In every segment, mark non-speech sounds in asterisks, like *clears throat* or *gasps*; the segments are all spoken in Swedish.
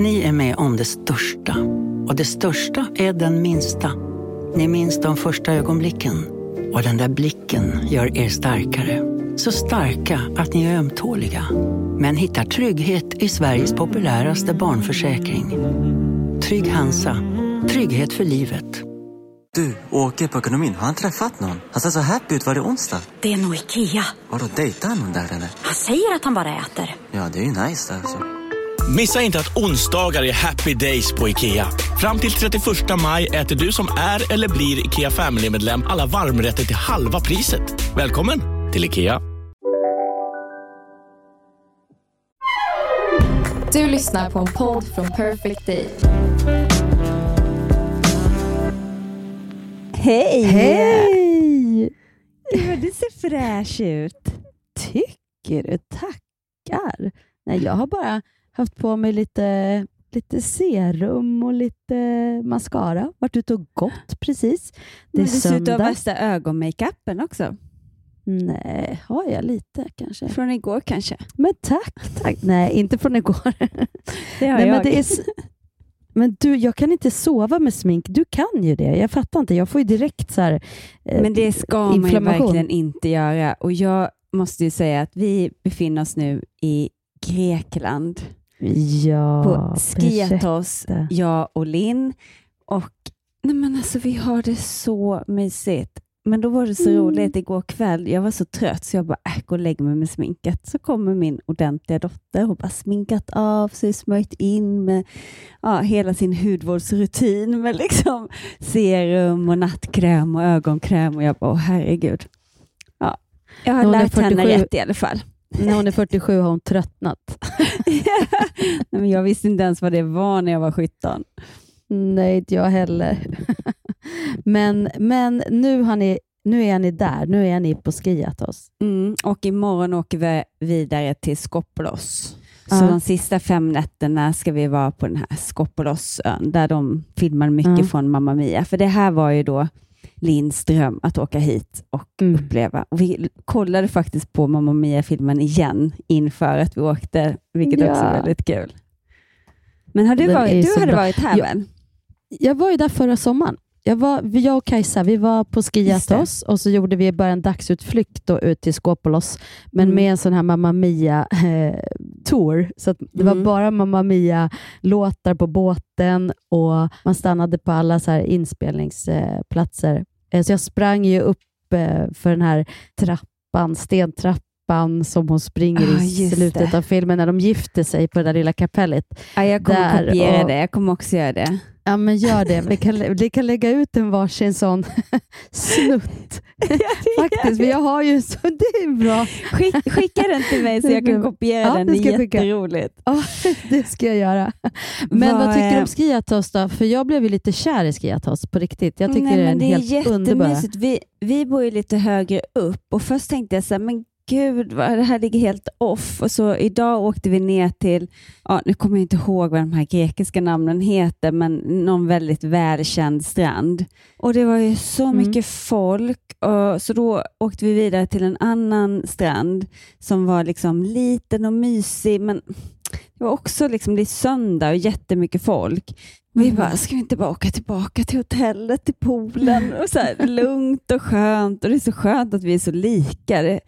Ni är med om det största. Och det största är den minsta. Ni minns de första ögonblicken. Och den där blicken gör er starkare. Så starka att ni är ömtåliga. Men hittar trygghet i Sveriges populäraste barnförsäkring. Trygg Hansa. Trygghet för livet. Du, åker på ekonomin. Har han träffat någon? Han ser så happy ut. Var det onsdag? Det är nog Ikea. Har du dejtat någon där eller? Han säger att han bara äter. Ja, det är ju nice alltså. Missa inte att onsdagar är happy days på IKEA. Fram till 31 maj äter du som är eller blir IKEA Family-medlem alla varmrätter till halva priset. Välkommen till IKEA. Du lyssnar på en podd från Perfect Day. Hej! Hej! Gud, du ser fräsch ut. Tycker du? Tackar. Nej, jag har bara haft på mig lite, lite serum och lite mascara. Varit ute och gått precis. Det är Men söndag. värsta ögonmakeupen också. Nej, har jag lite kanske? Från igår kanske. Men tack, tack. Nej, inte från igår. *laughs* Det har Nej, jag. men, det är, men du, jag kan inte sova med smink. Du kan ju det. Jag fattar inte. Jag får ju direkt så här, eh, Men det ska man ju verkligen inte göra. Och jag måste ju säga att vi befinner oss nu i Grekland. Ja, på berätta. jag och Linn. Och nej men alltså, vi har det så mysigt. Men då var det så Mm. roligt igår kväll. Jag var så trött så jag bara, äh, gå och lägg mig med sminket. Så kommer min ordentliga dotter och bara sminkat av sig, smörjt in med ja, hela sin hudvårdsrutin med liksom serum och nattkräm och ögonkräm. Och jag bara, åh herregud. Ja, jag har lärt henne 47. rätt i alla fall. När hon är 47 har hon tröttnat. *laughs* Nej, men jag visste inte ens vad det var när jag var 17. Nej, inte jag heller. men men nu, har ni, nu är ni där. Nu är ni på Skiathos. Mm, och imorgon åker vi vidare till Skopolos. Så Ja. de sista fem nätterna ska vi vara på den här Skopolosön där de filmar mycket Ja. från Mamma Mia. För det här var ju då Linns dröm att åka hit och Mm. uppleva. Och vi kollade faktiskt på Mamma Mia-filmen igen inför att vi åkte, vilket Ja. också är väldigt kul. Men har du, Den varit, du hade bra. varit här Ja. väl? Jag var ju där förra sommaren. Jag, var, jag och Kajsa vi var på Skiathos och så gjorde vi bara en dagsutflykt då ut till Skopolos, men Mm. med en sån här Mamma Mia-tour. så att det var Mm. bara Mamma Mia-låtar på båten och man stannade på alla så inspelningsplatser. Eh, Så jag sprang ju upp eh, för den här trappan, stentrappan som hon springer Ah, i slutet det. av filmen när de gifter sig på det där lilla kapellet. Ja, jag kommer Där kopiera och- det. Jag kommer också göra det. Ja, men gör det. Vi kan, vi kan lägga ut en varsin sån *laughs* snutt. Faktiskt, för jag har ju så det är bra. Skick, skicka den till mig så jag kan kopiera Ja, den. det Det är jätteroligt. Ja, *laughs* det ska jag göra. Men vad, Vad tycker du är- om Skiathos då? För jag blev ju lite kär i Skiathos på riktigt. Jag tycker Nej, det är men en det är helt underbar. Vi, vi bor ju lite högre upp och först tänkte jag så här, men gud, vad, det här ligger helt off. Och så idag åkte vi ner till, ja, nu kommer jag inte ihåg vad de här grekiska namnen heter, men någon väldigt välkänd strand. Och det var ju så Mm. mycket folk, och, så då åkte vi vidare till en annan strand som var liksom liten och mysig, men det var också liksom, det är söndag och jättemycket folk. Vi bara, ska vi inte bara åka tillbaka till hotellet, till poolen? Och så här, lugnt och skönt. Och det är så skönt att vi är så lika. Det-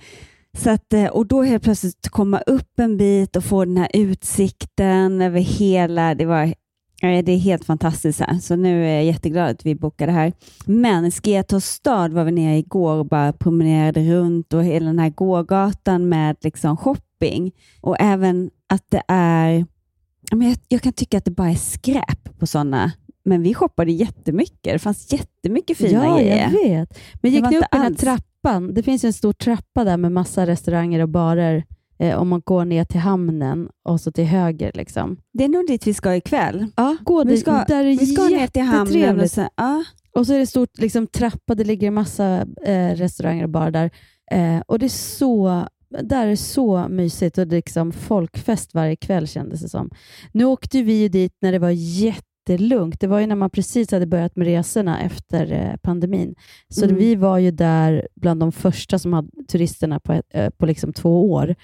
Så att, eh, och då helt plötsligt komma upp en bit och få den här utsikten över hela, det var det är helt fantastiskt här. Så nu är jag jätteglad att vi bokade här. Men Skiathos stad var vi nere igår och bara promenerade runt och hela den här gågatan med liksom shopping. Och även att det är, ja, jag, jag kan tycka att det bara är skräp på sådana men vi shoppade jättemycket. Det fanns jättemycket fina ja, grejer. jag vet. Men gick ni upp den här alls. Trappan? Det finns en stor trappa där med massa restauranger och barer. Eh, om man går ner till hamnen och så till höger. Liksom. Det är nog dit vi ska ikväll. Ja, gå Vi ska, där är vi ska ner till hamnen. Och så, ja. Och så är det stort liksom, trappa, det ligger en massa eh, restauranger och barer där. Eh, och det är så, där är så mysigt och det är liksom folkfest varje kväll kändes det som. Nu åkte vi ju dit när det var jättelugnt. Det var ju när man precis hade börjat med resorna efter eh, pandemin. Så Mm. vi var ju där bland de första som hade turisterna på, eh, på liksom två år.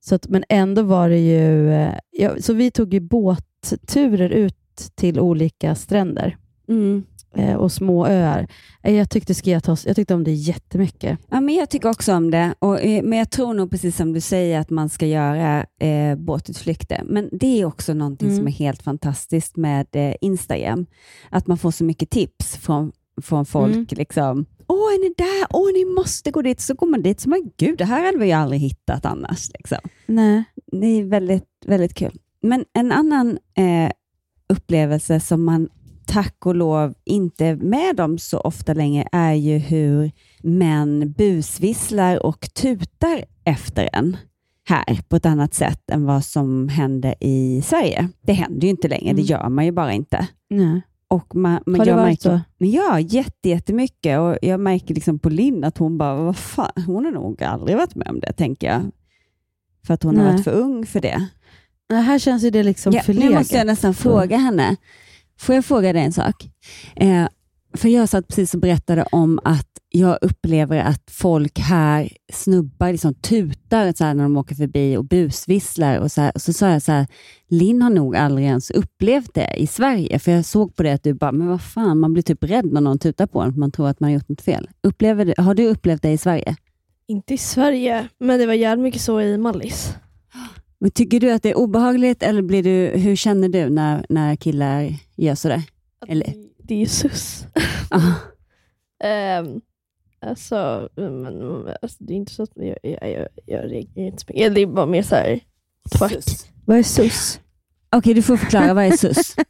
Så att, men ändå var det ju... Eh, ja, så vi tog ju båt båtturer ut till olika stränder Mm. Eh, och små öar. Eh, Jag tyckte Skiatos, jag tyckte om det jättemycket. Ja, men jag tycker också om det, och, eh, men jag tror nog precis som du säger att man ska göra eh, båtutflykter. Men det är också någonting Mm. som är helt fantastiskt med eh, Instagram. Att man får så mycket tips från, från folk. Mm. Liksom, Åh, är ni där? Åh, ni måste gå dit. Så går man dit så man, gud, det här hade vi ju aldrig hittat annars. Liksom. Nej. Det är väldigt, väldigt kul. Men en annan eh, upplevelse som man tack och lov inte med om så ofta längre är ju hur män busvisslar och tutar efter en här på ett annat sätt än vad som händer i Sverige. Det händer ju inte längre, det Mm. gör man ju bara inte. Nej. Och man, men Har det jag varit märker, så? Ja, jätte, jättemycket. Och jag märker liksom på Linn att hon bara, vad fan, hon har nog aldrig varit med om det, tänker jag. För att hon har Nej. varit för ung för det. Här känns ju det liksom Ja, nu förlegat. måste jag nästan fråga henne. Får jag fråga dig en sak? Eh, för jag satt precis och berättade om att jag upplever att folk här, snubbar, liksom tutar så här när de åker förbi och busvisslar. Och så, här. Och så sa jag så här, Linn har nog aldrig ens upplevt det i Sverige. För jag såg på det att du bara, men vad fan, man blir typ rädd när någon tutar på en, för man tror att man har gjort något fel. Upplever du, har du upplevt det i Sverige? Inte i Sverige, men det var jävligt mycket så i Mallis. *gasps* Men tycker du att det är obehagligt eller blir du, hur känner du när, när killar gör sådär? Eller- Det, är ju sus. Um, *laughs* alltså, men, alltså, det är inte så att jag, jag, jag, jag reagerar inte så mycket. Det är bara mer så här, twack. Vad är sus? Okej, du får förklara. Vad är sus? *laughs*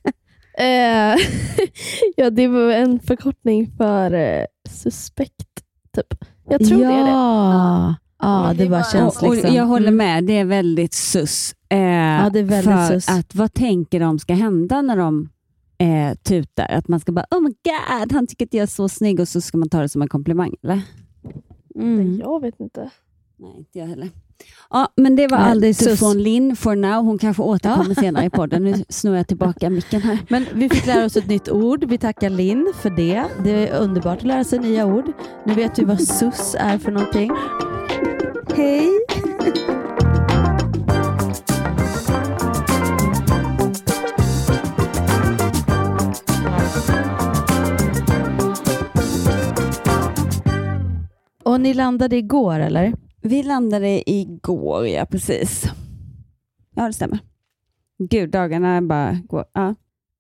Eh, *laughs* ja, det var en förkortning för eh, suspekt, typ. Jag tror ja. det är det. Ja, ja Men det det bara var- känns och, och liksom. jag håller Mm. med, det är väldigt sus. Eh, Ja, det är väldigt för sus. att vad tänker de ska hända när de eh, tutar? Att man ska bara, oh my god, han tycker att jag är så snygg och så ska man ta det som en komplimang, eller? Mm. Jag vet inte. Nej, inte jag heller. Ja, men det var Nej, sus. från Linn for now. Hon kanske återkommer senare i podden. Nu snurrar jag tillbaka micken här. Men vi fick lära oss ett nytt ord. Vi tackar Linn för det. Det är underbart att lära sig nya ord. Nu vet vi vad sus är för någonting. Hej! Och ni landade igår eller? Vi landade igår, ja precis. Ja, det stämmer. Gud, dagarna bara går. Ja.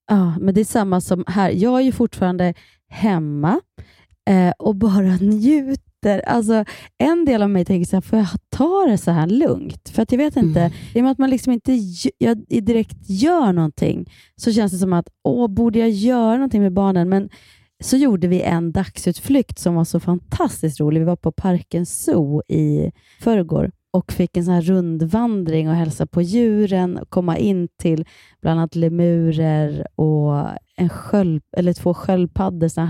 Ja, men det är samma som här. Jag är ju fortfarande hemma eh, och bara *laughs* njuter. Alltså, en del av mig tänker så här, får jag ta det så här lugnt? För att jag vet inte, Mm. i och med att man liksom inte jag direkt gör någonting, så känns det som att, åh, borde jag göra någonting med barnen? Men så gjorde vi en dagsutflykt som var så fantastiskt rolig. Vi var på Parken Zoo i förrgår och fick en sån här rundvandring och hälsa på djuren och komma in till bland annat lemurer och en sköld, eller två sköldpaddor, såna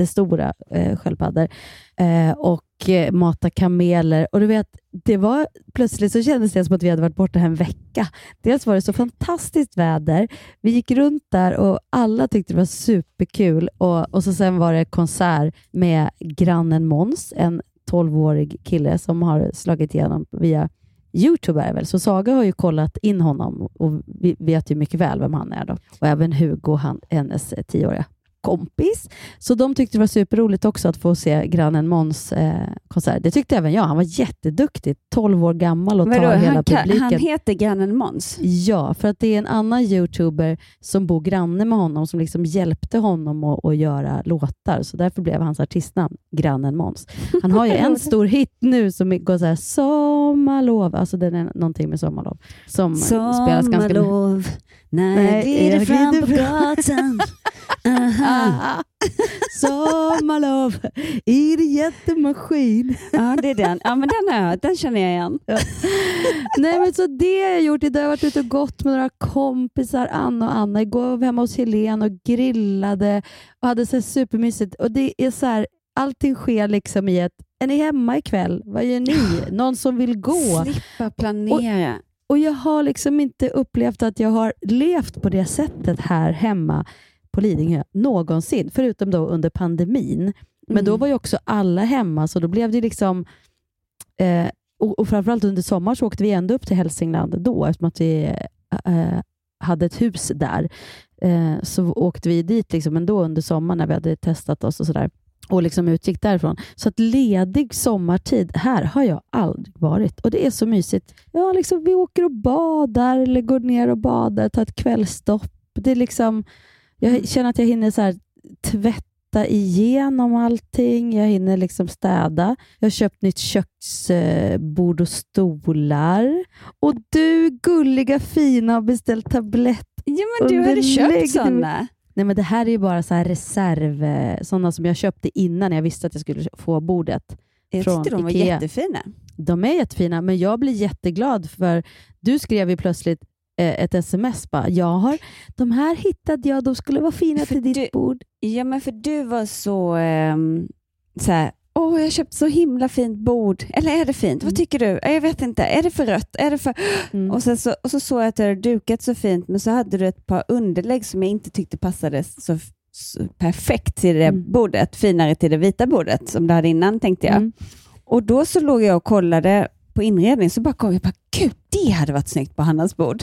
jättestora eh, sköldpaddor eh, och eh, mata kameler. Och du vet, det var, plötsligt så kändes det som att vi hade varit borta en vecka. Dels var det så fantastiskt väder. Vi gick runt där och alla tyckte det var superkul. Och, och så sen var det konsert med grannen Måns, en 12-årig kille som har slagit igenom via Youtube är väl, så Saga har ju kollat in honom och vi vet ju mycket väl vem han är. Då. Och även Hugo, han, hennes tioåriga kompis. Så de tyckte det var superroligt också att få se grannen Måns eh, konsert. Det tyckte även jag. Han var jätteduktig, 12 år gammal och Vadå, tar hela han, kan, publiken. han heter grannen Måns? Ja, för att det är en annan youtuber som bor granne med honom som liksom hjälpte honom att, att göra låtar. Så därför blev hans artistnamn Grannen Måns. Han har ju en *laughs* stor hit nu som går så här Sommarlov, alltså den är någonting med sommarlov. Som spelas ganska. Sommarlov, när Nej, jag glider jag fram glider på fram. gatan. *laughs* Aha. *laughs* Sommarlov i din jättemaskin. *laughs* Ja, det är den. Ja, men den, har jag, den känner jag igen. Nej, men så det har jag gjort idag. Jag har varit ute och gått med några kompisar, Anna och Anna. Igår var vi hemma hos Helene och grillade och hade så supermysigt. Och det är så här, allting sker liksom i ett, är ni hemma ikväll? Vad gör ni? Någon som vill gå? Slippa planera. Och jag har liksom inte upplevt att jag har levt på det sättet här hemma på Lidingö någonsin, förutom då under pandemin. Men då Mm. var ju också alla hemma, så då blev det liksom... Eh, och, och framförallt under sommar så åkte vi ändå upp till Hälsingland då, eftersom att vi eh, hade ett hus där. Eh, så åkte vi dit liksom ändå under sommaren när vi hade testat oss och sådär och liksom utgick därifrån. Så att ledig sommartid, här har jag aldrig varit. Och det är så mysigt. Ja, liksom, vi åker och badar eller går ner och badar, tar ett kvällstopp. Det är liksom, jag känner att jag hinner så här, tvätta igenom allting. Jag hinner liksom städa. Jag har köpt nytt köksbord och stolar. Och du, gulliga fina, har beställt tablett. Ja, men du hade köpt sådana. Nej, men det här är ju bara så reserv, eh, sådana som jag köpte innan jag visste att jag skulle få bordet. Jag Från tyckte de var Ikea. jättefina. De är jättefina, men jag blir jätteglad för du skrev ju plötsligt eh, ett sms bara, jag har, de här hittade jag, de skulle vara fina För till ditt du- bord. Ja, men för du var så, um, så här, åh, jag har köpt så himla fint bord. Eller är det fint? Vad Mm. tycker du? Jag vet inte. Är det för rött? Är det för... Mm. Och, sen så, och så såg jag att du hade dukat så fint, men så hade du ett par underlägg som jag inte tyckte passade så, så perfekt till det Mm. bordet. Finare till det vita bordet som du hade innan, tänkte jag. Mm. Och då så låg jag och kollade på inredning, så bara kom jag bara, gud, det hade varit snyggt på Hannas bord.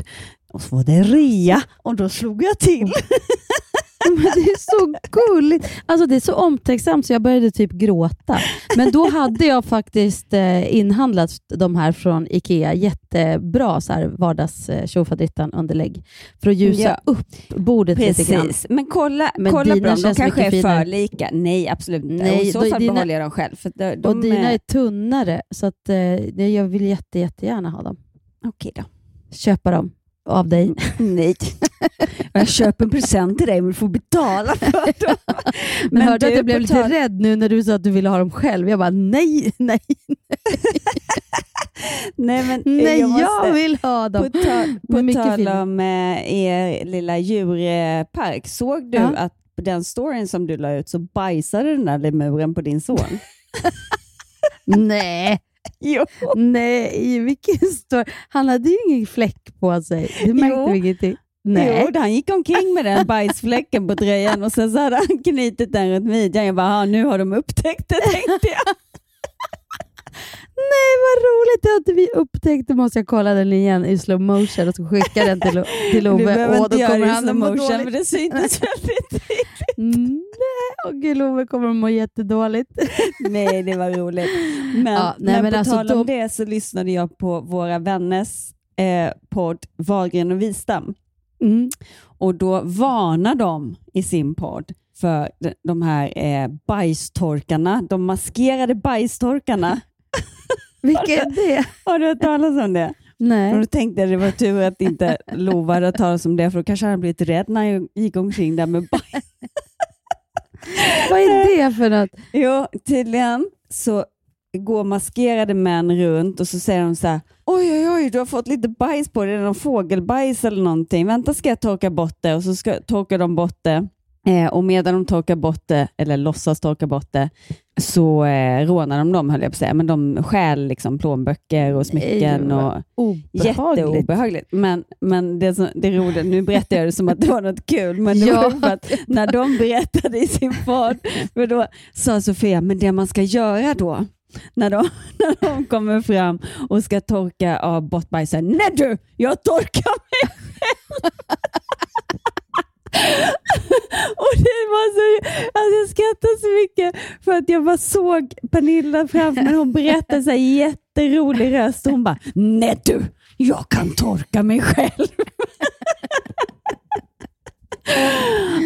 Och så var det rea och då slog jag till. *laughs* *laughs* Men det är så gulligt. Alltså det är så omtänksamt så jag började typ gråta. Men då hade jag faktiskt eh, inhandlat de här från Ikea. Jättebra så här vardags eh, underlägg för att ljusa Ja. upp bordet lite grann. Precis, men kolla, Men kolla på dina dem. De kanske är finare. för lika. Nej, absolut inte. Nej, och I så fall dina- behåller jag dem själv. För de, de och dina är... är tunnare så att, eh, jag vill jätte, jättegärna ha dem. Okej då. Köpa dem av dig. Nej. *laughs* jag köper en present till dig men du får betala för dem. *laughs* Men, hörde du, att jag blev lite rädd nu när du sa att du ville ha dem själv. Jag bara nej, nej, Nej, men nej, jag, jag, vill ha dem. På, ta, på tal fint. om eh, er lilla djurpark, såg du Ja. att på den storyn som du la ut så bajsade den där lemuren på din son? *laughs* Nej, *laughs* jo. nej, vilken stor... Han hade ju ingen fläck på sig. Det märkte Jo. ingenting. Nej. Jo, han gick omkring med den bajsfläcken på tröjan och sen så hade han knutit den runt midjan. Jag bara, "Ah, nu har de upptäckt det tänkte jag. Nej, vad roligt. Inte vi upptäckt. Då måste jag kolla den igen i slow motion och så skicka den till, till Du Ove. behöver Åh, inte då göra det i slow att motion för det syntes *laughs* väldigt tydligt. Nej, åh gud, Ove kommer att må jättedåligt. Nej, det var roligt. Men, Ja, nej, men, men på alltså tal om de- det så lyssnade jag på våra vänners eh, podd Wahlgren och Wistam. Mm. Och då varnar de i sin podd för de- här eh, bajstorkarna, de maskerade bajstorkarna. *laughs* Vilka är det? Har du hört talas om det? Och Nej. då tänkte jag det var tur att inte Lova hade hört talas om det, för då kanske han hade blivit rädd när jag gick omkring där med bajs. *laughs* Vad är det för något? Jo, tydligen så går maskerade män runt och så säger de så här, oj oj oj, du har fått lite bajs på dig, det är någon fågelbajs eller någonting. Vänta ska jag torka bort det och så ska, torkar de bort det. Eh, och medan de torkar bort det, eller låtsas torka bort det, så eh, rånar de dem höll jag på att säga. Men de stjäl liksom plånböcker och smycken. Och Obehagligt. Jätteobehagligt. Men, men det, som, det är roligt, nu berättar jag det som att det var något kul, men det Ja. var för att när de berättade i sin för då sa Sofia, men det man ska göra då, när de, *laughs* när de kommer fram och ska torka av bort bajset, nej du, jag torkar mig *laughs* själv. Och det var så, alltså jag skrattade så mycket för att jag bara såg Pernilla framför mig. Hon berättade så här jätterolig röst och hon bara, nej du, jag kan torka mig själv. *laughs*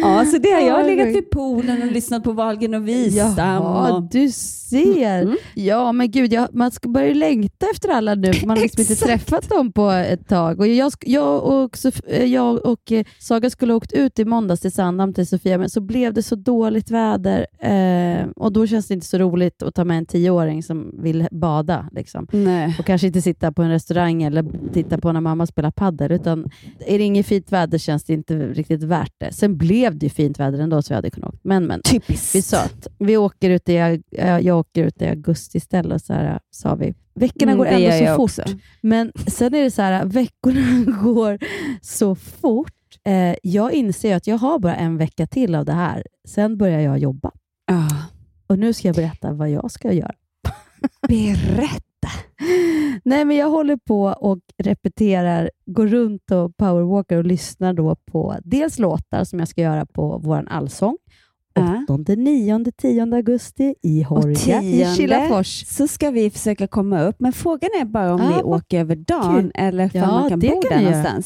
ja, så det har jag Oj. legat vid poolen och lyssnat på Wahlgren och Wistam. Jaha, och... du ser. Mm. Ja, men gud, jag, man ska börja längta efter alla nu. Man har liksom inte träffat dem på ett tag. Och jag, jag, och, eh, jag och eh, Saga skulle ha åkt ut i måndags till Sandhamn till Sofia, men så blev det så dåligt väder. Eh, och Då känns det inte så roligt att ta med en tioåring som vill bada. Liksom. Nej. Och kanske inte sitta på en restaurang eller titta på när mamma spelar padel. Utan är det inget fint väder känns det inte riktigt värt det. Sen blev det fint väder ändå, så vi hade kunnat åka. Men, men. Typiskt. Vi sa att vi åker ut i, jag, jag åker ut i augusti istället, så här, sa vi. Veckorna Mm, går ändå så fort. också. Men sen är det så här, veckorna *laughs* går så fort. Eh, jag inser att jag har bara en vecka till av det här. Sen börjar jag jobba. Ja. Och nu ska jag berätta vad jag ska göra. Berätta. Nej, men jag håller på och repeterar, går runt och powerwalkar och lyssnar då på dels låtar som jag ska göra på vår allsång. Ja. 8, 9, 10 augusti i Hårga i Kilafors. så ska vi försöka komma upp, men frågan är bara om vi vad åker över dagen kul. eller om Ja, man kan bo där göra.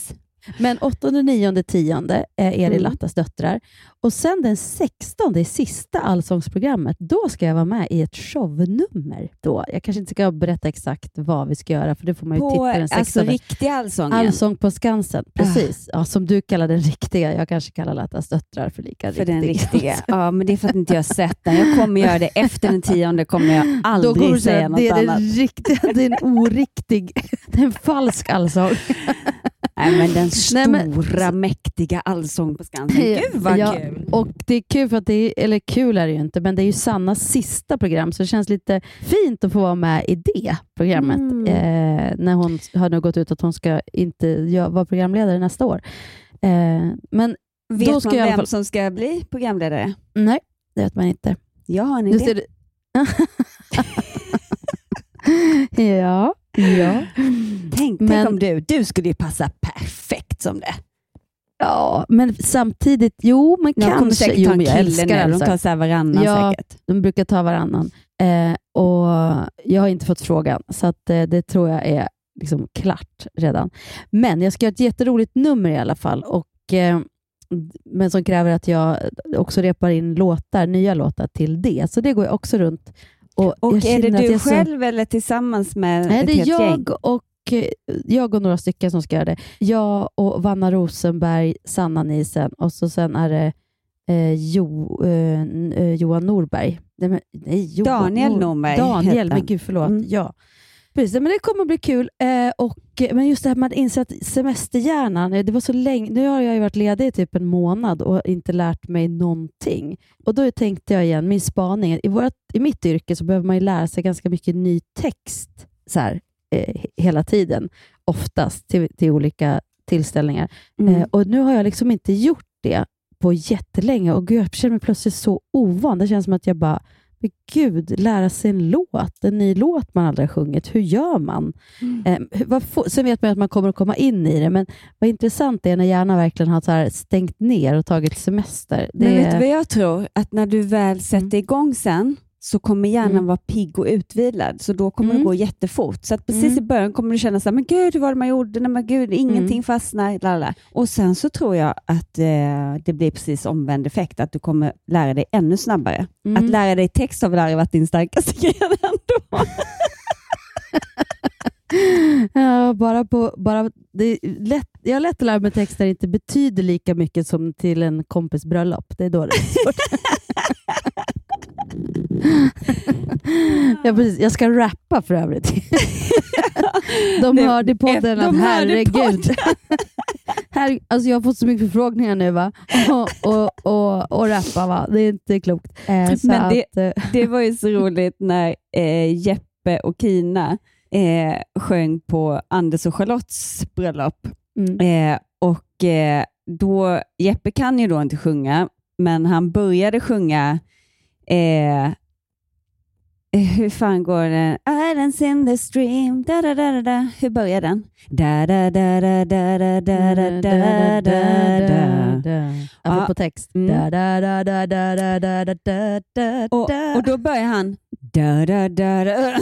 Men 8, 9, 10 är det. Lattas döttrar. Och sen den 16, det sista allsångsprogrammet, då ska jag vara med i ett shownummer. Då. Jag kanske inte ska berätta exakt vad vi ska göra, för det får man ju På titta den alltså 16. riktig allsången. Allsång på Skansen, precis. Ja, som du kallar den riktiga. Jag kanske kallar Lattas döttrar för lika för den riktig. riktiga. *laughs* Ja, men det är för att inte jag sett den. Jag kommer göra det efter den tionde, kommer jag Då aldrig kommer du säga säga något det är annat. den riktiga, det är en oriktig, *laughs* det är en falsk allsång. *laughs* Nej, men den Nej, men- stora, mäktiga allsång på Skansen. Gud vad Ja, kul! Och det är kul för att det är, eller kul är det ju inte, men det är ju Sannas sista program, så det känns lite fint att få vara med i det programmet. Mm. Eh, när hon har nu gått ut att hon ska inte gö- vara programledare nästa år. Eh, men Vet då ska man jag vem fall- som ska bli programledare? nej, det vet man inte. Jag har en idé. *laughs* ja, ja. Tänk, Men- tänk om du, du skulle ju passa perfekt som det. Ja, men samtidigt, jo, men kommer kanske. säkert Jo, men jag älskar nu, de tar så här varannan Ja. säkert. De brukar ta varannan. Eh, och Jag har inte fått frågan, så att, eh, det tror jag är liksom klart redan. Men jag ska göra ett jätteroligt nummer i alla fall, och, eh, men som kräver att jag också repar in låtar, nya låtar till det. Så det går jag också runt. Och, Och är det du jag så- själv eller tillsammans med Nej, ett det är helt gäng? jag och, eh, jag och några stycken som ska göra det. Jag och Vanna Rosenberg, Sanna Nielsen och så sen är det eh, jo, eh, eh, Johan Norberg. Nej, nej, Johan Daniel Nor- Norberg Daniel, men gud förlåt. Mm. Ja. Precis, men det kommer bli kul. Eh, och, men just det här med att inse att semesterhjärnan, eh, det var så länge, nu har jag ju varit ledig i typ en månad och inte lärt mig någonting. Och då tänkte jag igen, min spaning, i, vårat, i mitt yrke så behöver man ju lära sig ganska mycket ny text så här, eh, he- hela tiden, oftast till, till olika tillställningar. Mm. Eh, och Nu har jag liksom inte gjort det på jättelänge och gud, jag känner mig plötsligt så ovan. Det känns som att jag bara, men gud, lära sig en låt, en ny låt man aldrig har sjungit. Hur gör man? Mm. Eh, vad sen vet man att man kommer att komma in i det, men vad intressant det är när hjärnan verkligen har så stängt ner och tagit semester. Det Men vet du vad jag tror? Att när du väl sätter igång sen så kommer hjärnan Mm. vara pigg och utvilad, så då kommer Mm. det gå jättefort. Så att precis Mm. i början kommer du känna så här, men gud, hur var det man gjorde? Nej, men gud, ingenting Mm. fastnar. Lalala. Och sen så tror jag att eh, det blir precis omvänd effekt, att du kommer lära dig ännu snabbare. Mm. Att lära dig text har väl aldrig varit din starkaste *laughs* gren ändå? *laughs* Ja, bara på, bara, det lätt, jag har lätt att lära mig texter inte betyder lika mycket som till en kompis bröllop. Det är då det är svårt. *laughs* *laughs* ja, precis. Jag ska rappa för övrigt. *laughs* De Det- hörde podden de att herregud. Här, alltså jag har fått så mycket förfrågningar nu va? Och, och, och, och rappa va? Det är inte klokt. Eh, Men det- att, eh, *laughs* Det var ju så roligt när eh, Jeppe och Kina eh, sjöng på Anders och Charlottes bröllop. mm. Eh, och eh, då, Jeppe kan ju då inte sjunga, men han började sjunga eh, hur fan går den? Islands in the stream. Da, da, da, da, da. Hur börjar den? Da, da, da, da, da, da, da, da, da, da, da. Apropå text. Mm. Da, da, da, da, da, da, da, da, da, da, Och, då börjar han da, da, da, da,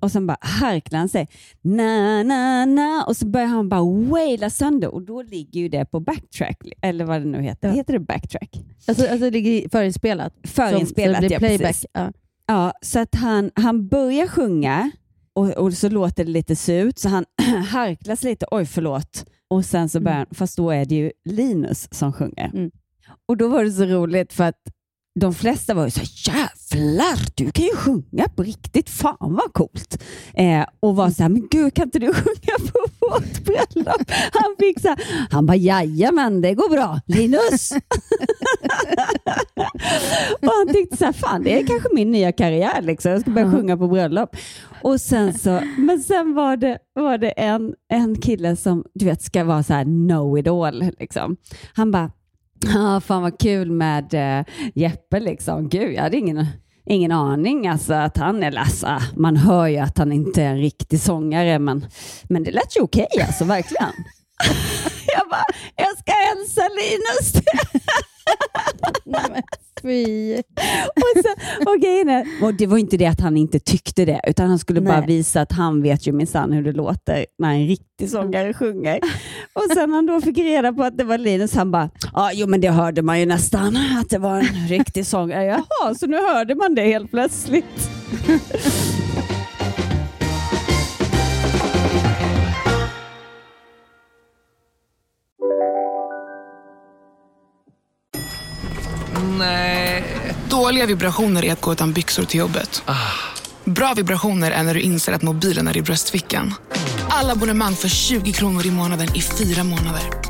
och sen bara harklar han sig. Na, na, na, och så börjar han bara waila sönder och då ligger ju det på backtrack, eller vad det nu heter. Heter det backtrack? Alltså, alltså det ligger förinspelat? Förinspelat, ja, playback. precis. Ja. Ja, så att han, han börjar sjunga och, och så låter det lite surt, så han *clears throat* harklas lite, oj förlåt, och sen så börjar han, fast då är det ju Linus som sjunger. Mm. Och då var det så roligt för att de flesta var ju så här, jävlar, du kan ju sjunga på riktigt, fan vad coolt. Eh, och var så här, men gud kan inte du sjunga på vårt bröllop? Han fick så här, han bara, jajamän det går bra, Linus. och han tyckte så här, fan det är kanske min nya karriär, liksom. jag ska börja sjunga på bröllop. Och sen så, men sen var det, var det en, en kille som du vet ska vara så här know it all. Liksom. Han bara, Ja, fan vad kul med eh, Jeppe liksom. Gud, jag hade ingen, ingen aning alltså att han är Lassa. Ah, man hör ju att han inte är en riktig sångare, men, men det lät ju okej alltså, verkligen. *laughs* jag bara, jag ska hälsa Linus. *laughs* Fy. och, så, och, det var inte det att han inte tyckte det, utan han skulle bara Nej. visa att han vet ju minsann hur det låter när en riktig sångare sjunger. Och sen han då fick reda på att det var Linus, han bara, ja jo men det hörde man ju nästan, att det var en riktig sångare. Jaha, så nu hörde man det helt plötsligt. Dåliga vibrationer är att gå utan byxor till jobbet. Bra vibrationer är när du inser att mobilen är i bröstfickan. Alla abonnemang för 20 kronor i månaden i fyra månader.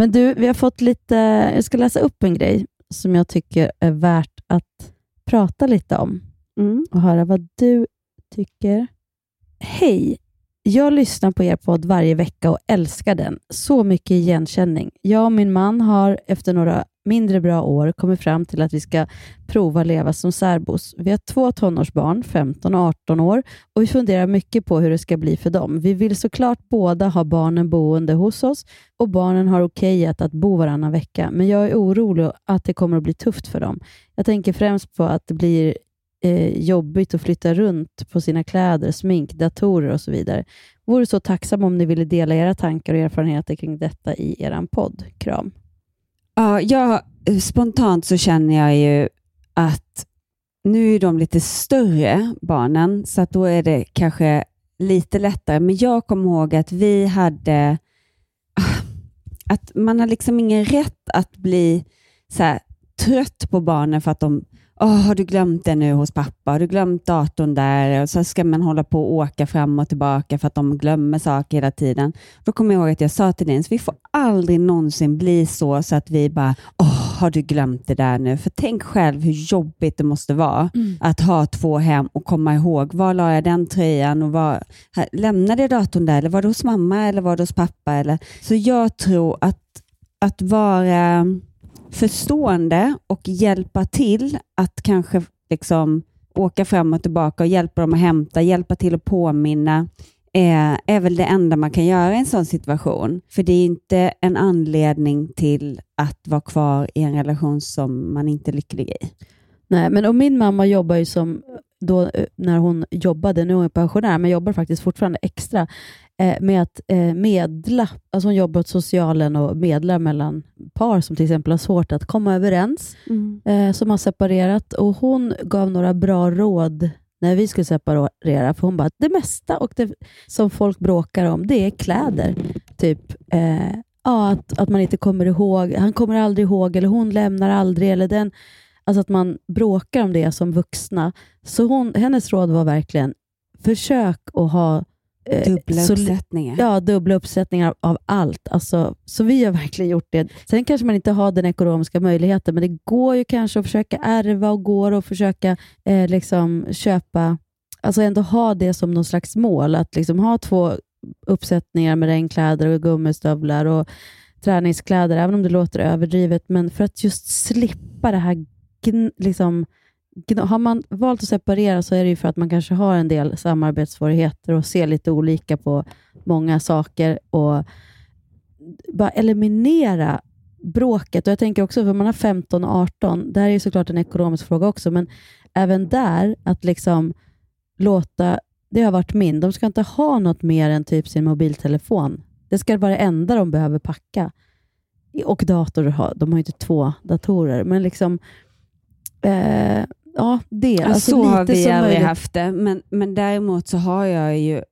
Men du, vi har fått lite, jag ska läsa upp en grej som jag tycker är värt att prata lite om och höra vad du tycker. Hej! Jag lyssnar på er podd varje vecka och älskar den. Så mycket igenkänning. Jag och min man har efter några mindre bra år kommit fram till att vi ska prova leva som särbos. Vi har två tonårsbarn, 15 och 18 år, och vi funderar mycket på hur det ska bli för dem. Vi vill såklart båda ha barnen boende hos oss och barnen har okejat att bo varannan vecka, men jag är orolig att det kommer att bli tufft för dem. Jag tänker främst på att det blir eh, jobbigt att flytta runt på sina kläder, smink, datorer och så vidare. Vore så tacksam om ni ville dela era tankar och erfarenheter kring detta i er podd. Kram. Ja, jag, eh, spontant så känner jag ju att nu är de lite större, barnen, så att då är det kanske lite lättare. Men jag kommer ihåg att vi hade... Ah, att man har liksom ingen rätt att bli så här, trött på barnen för att de Åh, har du glömt det nu hos pappa? Har du glömt datorn där? Och så ska man hålla på och åka fram och tillbaka för att de glömmer saker hela tiden. Då kommer jag ihåg att jag sa till Lins, vi får aldrig någonsin bli så, så att vi bara, åh, har du glömt det där nu? För tänk själv hur jobbigt det måste vara att ha två hem och komma ihåg, var la jag den tröjan? Och var, här, lämnade jag datorn där? Eller var det hos mamma eller var det hos pappa? Eller? Så jag tror att, att vara förstående och hjälpa till att kanske liksom åka fram och tillbaka och hjälpa dem att hämta, hjälpa till att påminna är, är väl det enda man kan göra i en sån situation. För det är inte en anledning till att vara kvar i en relation som man inte är lycklig i. Nej, men och min mamma jobbar ju som, då, eh, när hon jobbade, nu är hon pensionär, men jobbar faktiskt fortfarande extra med att eh, medla. Alltså hon jobbar åt socialen och medlar mellan par som till exempel har svårt att komma överens, eh, som har separerat. Och Hon gav några bra råd när vi skulle separera, för hon bara, det mesta och det som folk bråkar om, det är kläder. Typ eh, ja, att, att man inte kommer ihåg, han kommer aldrig ihåg, eller hon lämnar aldrig, eller den Alltså att man bråkar om det som vuxna. Så hon, hennes råd var verkligen, försök att ha eh, Dubbla så- uppsättningar. Ja, dubbla uppsättningar av allt. Alltså, så vi har verkligen gjort det. Sen kanske man inte har den ekonomiska möjligheten, men det går ju kanske att försöka ärva och går att försöka eh, liksom köpa, alltså ändå ha det som någon slags mål. Att liksom ha två uppsättningar med regnkläder och gummistövlar och träningskläder, även om det låter överdrivet. Men för att just slippa det här liksom, har man valt att separera så är det ju för att man kanske har en del samarbetssvårigheter och ser lite olika på många saker och bara eliminera bråket. Och Jag tänker också, för man har 15 och 18, det här är ju såklart en ekonomisk fråga också, men även där, att liksom låta det har varit min. De ska inte ha något mer än typ sin mobiltelefon. Det ska vara det enda de behöver packa. Och dator, de har ju inte två datorer, men liksom eh, Ja, det. Ja, Alltså så har vi aldrig haft det, men, men däremot så har jag ju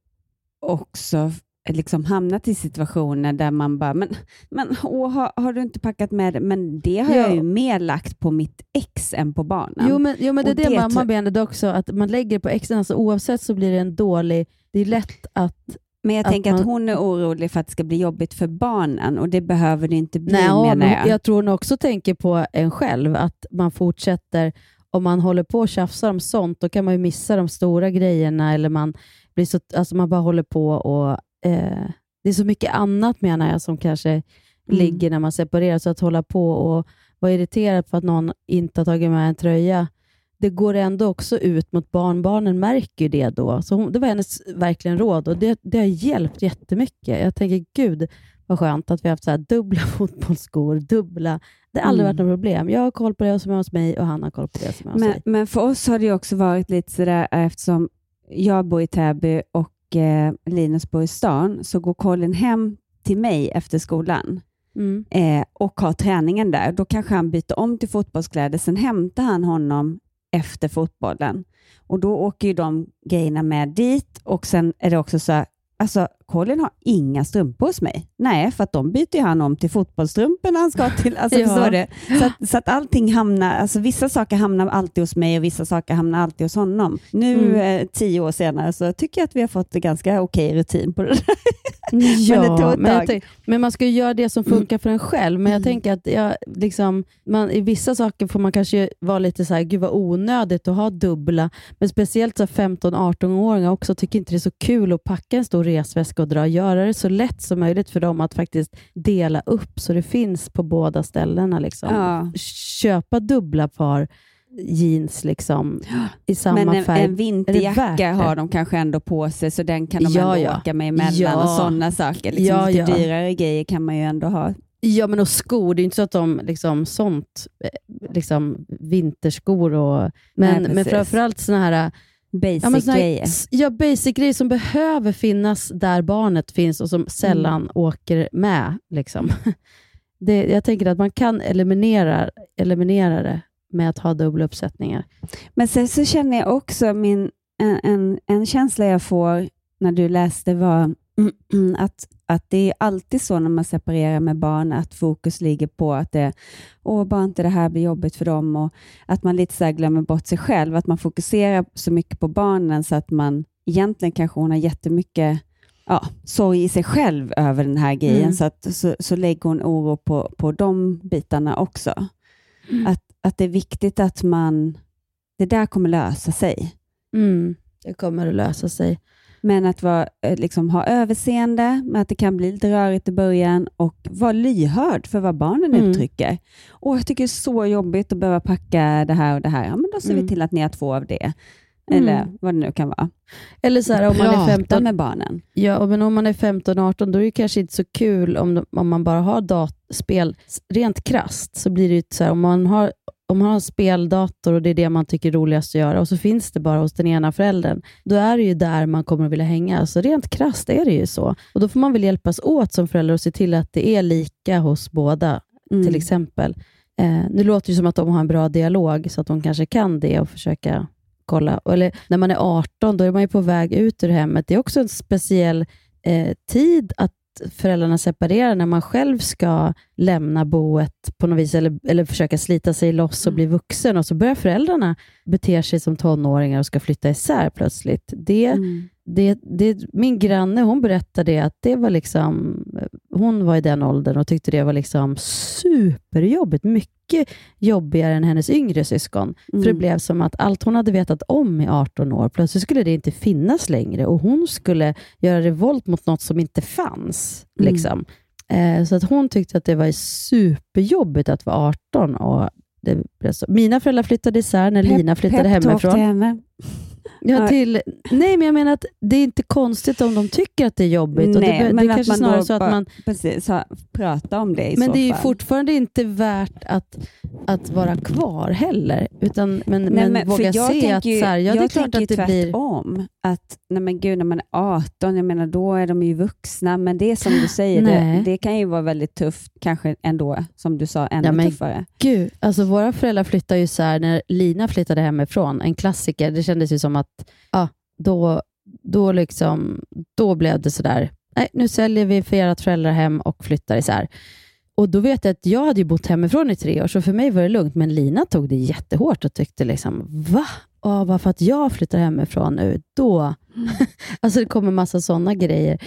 också liksom hamnat i situationer där man bara, men, men åh, har, har du inte packat med det? Men det har Ja. jag ju mer lagt på mitt ex än på barnen. Jo men, jo, men det är det, det mamma menade också, att man lägger på exen, alltså oavsett så blir det en dålig... Det är lätt att... Men jag att tänker att man- hon är orolig för att det ska bli jobbigt för barnen och det behöver det inte bli Nej, menar men jag. jag tror hon också tänker på en själv, att man fortsätter, om man håller på och tjafsar om sånt, då kan man ju missa de stora grejerna, eller man, blir så, alltså man bara håller på och... Eh, det är så mycket annat menar jag som kanske Mm. ligger när man separerar, så att hålla på och vara irriterad på att någon inte har tagit med en tröja, det går ändå också ut mot barnbarnen, märker ju det då. Så hon, det var hennes verkligen råd och det, det har hjälpt jättemycket. Jag tänker, gud vad skönt att vi har haft så dubbla *laughs* fotbollsskor, dubbla. Det har aldrig Mm. varit något problem. Jag har koll på det som är hos mig och han har koll på det som är hos Men, sig. men för oss har det också varit lite sådär eftersom jag bor i Täby och eh, Linus bor i stan, så går Colin hem till mig efter skolan Mm. eh, och har träningen där. Då kanske han byter om till fotbollskläder, sen hämtar han honom efter fotbollen. Och Då åker ju de grejerna med dit och sen är det också så här, Alltså, Colin har inga strumpor hos mig. Nej, för att de byter han om till fotbollstrumpor när han ska till... Alltså, *laughs* Ja. du? Så, att, så att allting hamnar... Alltså, vissa saker hamnar alltid hos mig och vissa saker hamnar alltid hos honom. Nu, Mm. eh, tio år senare, så tycker jag att vi har fått en ganska okej rutin på det där. *laughs* Ja, *laughs* men det tog ett men, tänk, men man ska ju göra det som funkar för en själv. Men jag tänker att jag, liksom, man, i vissa saker får man kanske vara lite så här, gud vad onödigt att ha dubbla. Men speciellt så här 15-18-åringar också tycker inte det är så kul att packa en stor resväska dra. Göra det så lätt som möjligt för dem att faktiskt dela upp så det finns på båda ställena. Liksom. Ja. Köpa dubbla par jeans liksom, i samma Men en, färg. en vinterjacka har de kanske ändå på sig, så den kan de Ja, ändå ja. åka med emellan Ja. och sådana saker. Liksom Ja, lite ja. dyrare grejer kan man ju ändå ha. Ja, men och skor. Det är inte så att de liksom sånt, eh, liksom vinterskor och... Men, Nej, men precis. framförallt såna här... Basic ja, här- grejer. Ja, basic grejer som behöver finnas där barnet finns och som sällan Mm. åker med. Liksom. *laughs* Det, jag tänker att man kan eliminera, eliminera det med att ha dubbla uppsättningar. Men sen så känner jag också min, en, en, en känsla jag får när du läste var *clears throat* att, att det är alltid så när man separerar med barn att fokus ligger på att det, åh, bara inte det här blir jobbigt för dem och att man lite så glömmer bort sig själv, att man fokuserar så mycket på barnen så att man egentligen kanske hon har jättemycket ja, sorg i sig själv över den här grejen, Mm. så, att, så, så lägger hon oro på, på de bitarna också. Mm. Att, att det är viktigt att man, det där kommer lösa sig. Mm. Det kommer att lösa sig. Men att vara, eh, liksom, ha överseende med att det kan bli lite rörigt i början och vara lyhörd för vad barnen Mm. uttrycker. Och Jag tycker det är så jobbigt att behöva packa det här och det här. Ja, men då ser Mm. vi till att ni har två av det. Mm. Eller vad det nu kan vara. Eller så här, om man är Prata 15, med barnen. Ja, men om man är 15-18 då är det kanske inte så kul om, de, om man bara har datspel. Rent krast så blir det ju så här, om man har om man har en speldator och det är det man tycker är roligast att göra och så finns det bara hos den ena föräldern, då är det ju där man kommer att vilja hänga. Så rent krasst är det ju så. Och Då får man väl hjälpas åt som förälder och se till att det är lika hos båda, Mm. till exempel. Eh, nu låter det ju som att de har en bra dialog, så att de kanske kan det och försöka kolla. Eller när man är 18, då är man ju på väg ut ur hemmet. Det är också en speciell eh, tid att föräldrarna separerar när man själv ska lämna boet på något vis eller, eller försöka slita sig loss och bli vuxen och så börjar föräldrarna bete sig som tonåringar och ska flytta isär plötsligt. Det, Mm. Det, det, min granne hon berättade att det var liksom, hon var i den åldern och tyckte det var liksom superjobbigt. Mycket jobbigare än hennes yngre syskon. För det Mm. blev som att allt hon hade vetat om i 18 år, plötsligt skulle det inte finnas längre och hon skulle göra revolt mot något som inte fanns. Mm. Liksom. Eh, så att hon tyckte att det var superjobbigt att vara 18. Och det. Mina föräldrar flyttade isär när Lina flyttade Pep hemifrån. Ja, till, nej, men jag menar att det är inte konstigt om de tycker att det är jobbigt. Nej, det, men det att kanske man snarare då så att man Precis, prata om det i Men så det är ju fall. fortfarande inte värt att, att vara kvar heller. Utan, men, Nej, men, för våga jag se tänker att så här, ja, det är klart att det blir... tvärtom. Att, nej men gud, när man är 18, jag menar, då är de ju vuxna, men det är som du säger, det, det kan ju vara väldigt tufft, kanske ändå, som du sa, ännu Ja, men tuffare. Gud, alltså våra föräldrar flyttade ju så här, när Lina flyttade hemifrån, en klassiker, det kändes ju som att ja, då, då, liksom, då blev det sådär, nej nu säljer vi för ert föräldrahem och flyttar isär. Och då vet jag att jag hade ju bott hemifrån i tre år, så för mig var det lugnt, men Lina tog det jättehårt och tyckte liksom, va? Ja, bara för att jag flyttar hemifrån nu, då... *laughs* alltså det kommer massa sådana grejer.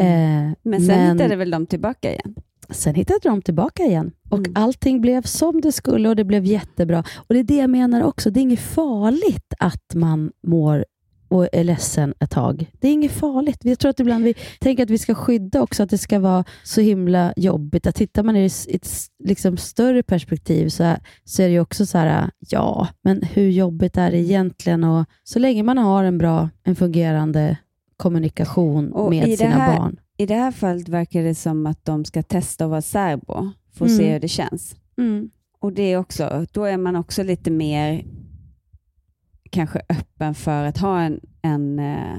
Eh, Mm. Men sen hittade väl de tillbaka igen? Sen hittade de tillbaka igen och Mm. allting blev som det skulle och det blev jättebra. Och Det är det jag menar också, det är inget farligt att man mår och är ledsen ett tag. Det är inget farligt. Jag tror att ibland vi tänker att vi ska skydda också, att det ska vara så himla jobbigt. Att tittar man i ett liksom större perspektiv så, är- så är det också så här, ja, men hur jobbigt är det egentligen? Och så länge man har en bra, en fungerande kommunikation Och med sina här- barn. I det här fallet verkar det som att de ska testa att vara särbo, för att Mm. se hur det känns. Mm. Och det är också, då är man också lite mer kanske öppen för att ha en, en eh,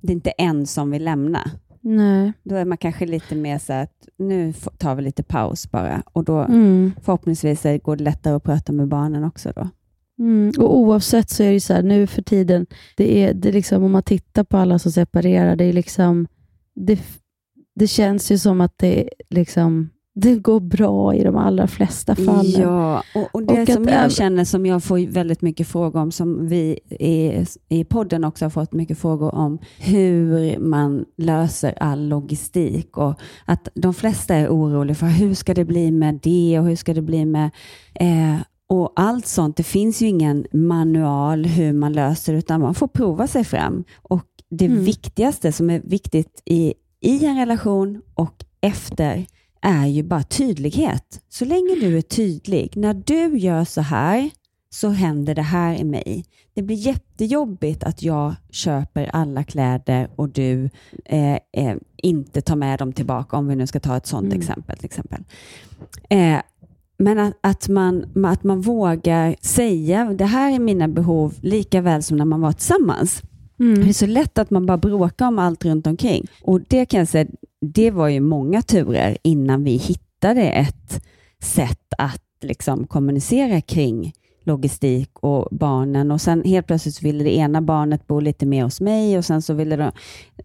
det är inte en som vill lämna. Nej. Då är man kanske lite mer så att nu tar vi lite paus bara och då Mm. förhoppningsvis går det lättare att prata med barnen också då. Mm. Och oavsett så är det så här, nu för tiden, det är, det är liksom, om man tittar på alla som separerar, det är liksom, det, det känns ju som att det, liksom, det går bra i de allra flesta fallen. Ja, och, och det Och som att jag känner som jag får väldigt mycket frågor om, som vi i, i podden också har fått mycket frågor om, hur man löser all logistik och att de flesta är oroliga för hur ska det bli med det och hur ska det bli med eh, och allt sånt. Det finns ju ingen manual hur man löser utan man får prova sig fram. Och det Mm. viktigaste som är viktigt i, i en relation och efter är ju bara tydlighet. Så länge du är tydlig, när du gör så här så händer det här i mig. Det blir jättejobbigt att jag köper alla kläder och du eh, eh, inte tar med dem tillbaka, om vi nu ska ta ett sådant Mm. exempel. Till exempel. Eh, men att, att, man, att man vågar säga, det här är mina behov, lika väl som när man var tillsammans. Mm. Det är så lätt att man bara bråkar om allt runt omkring. Och det kan jag säga, det var ju många turer innan vi hittade ett sätt att liksom kommunicera kring logistik och barnen. Och sen helt plötsligt ville det ena barnet bo lite mer hos mig och sen så ville det,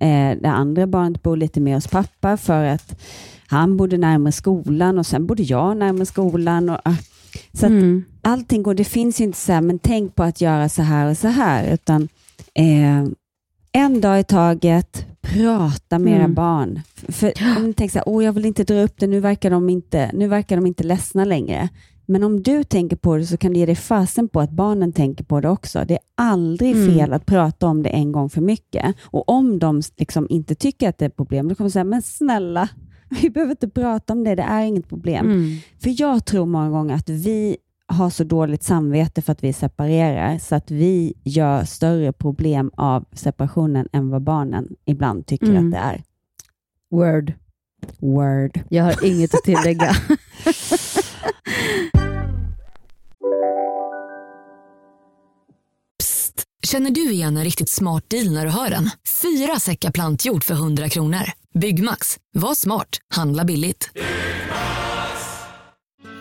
eh, det andra barnet bo lite mer hos pappa för att han bodde närmare skolan och sen bodde jag närmare skolan. Och, ah, så Mm. allting går, det finns inte så här, men tänk på att göra så här och så här, utan eh, en dag i taget, prata med era Mm. barn. För om ni tänker så här, åh jag vill inte dra upp det, nu verkar, de inte, nu verkar de inte ledsna längre. Men om du tänker på det så kan det ge dig fasen på att barnen tänker på det också. Det är aldrig Mm. fel att prata om det en gång för mycket. Och om de liksom inte tycker att det är ett problem, då kommer de säga, men snälla, *laughs* vi behöver inte prata om det, det är inget problem. Mm. För jag tror många gånger att vi har så dåligt samvete för att vi separerar, så att vi gör större problem av separationen än vad barnen ibland tycker Mm. att det är. Word. Word. Jag har inget att tillägga. *laughs* Känner du igen en riktigt smart deal när du hör den? Fyra säckar plantjord för 100 kronor. Byggmax. Var smart. Handla billigt.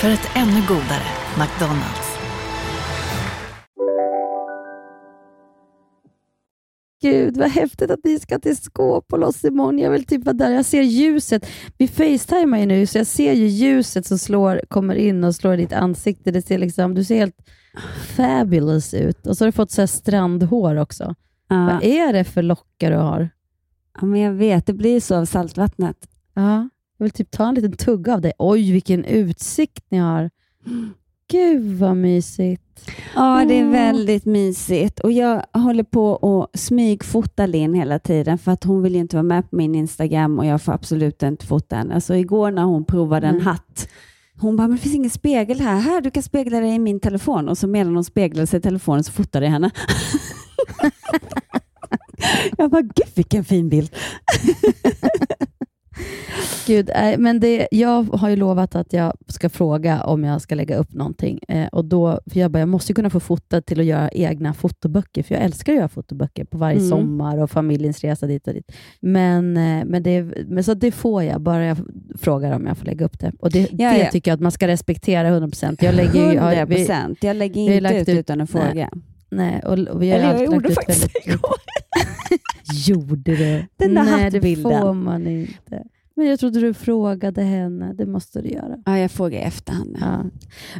För ett ännu godare McDonalds. Gud, vad häftigt att ni ska till Skåpolos imorgon. Jag vill typ vara där. Jag ser ljuset. Vi facetimar ju nu, så jag ser ju ljuset som slår, kommer in och slår i ditt ansikte. Det ser liksom, du ser helt fabulous ut. Och så har du fått så här strandhår också. Ja. Vad är det för lockar du har? Ja, men jag vet, det blir så av saltvattnet. Ja, jag vill typ ta en liten tugga av dig. Oj, vilken utsikt ni har. Gud vad mysigt. Ja, det är väldigt mysigt. Och Jag håller på att smygfota Linn hela tiden för att hon vill inte vara med på min Instagram och jag får absolut inte fota henne. Alltså igår när hon provade en Mm. hatt, hon bara, men det finns ingen spegel här. Här, du kan spegla dig i min telefon. Och så medan hon speglade sig i telefonen så fotade jag henne. *laughs* jag bara, gud vilken fin bild. *laughs* Gud, nej, men det, jag har ju lovat att jag ska fråga om jag ska lägga upp någonting. Eh, och då, för jag, bara, jag måste kunna få fota till att göra egna fotoböcker, för jag älskar att göra fotoböcker på varje Mm. sommar och familjens resa dit och dit. Men, eh, men, det, men så det får jag, bara jag frågar om jag får lägga upp det. Och det, Ja, det ja. tycker jag att man ska respektera 100%. Jag lägger ju- har- 100 vi- procent. Jag lägger inte ut ut- utan att fråga. Nej, och, och vi har Eller jag gjorde ut faktiskt väldigt *laughs* igår. *laughs* Gjorde du? Den där Nej, det får man inte. Men jag trodde du frågade henne. Det måste du göra. Ja, jag frågar i efterhand. Ja.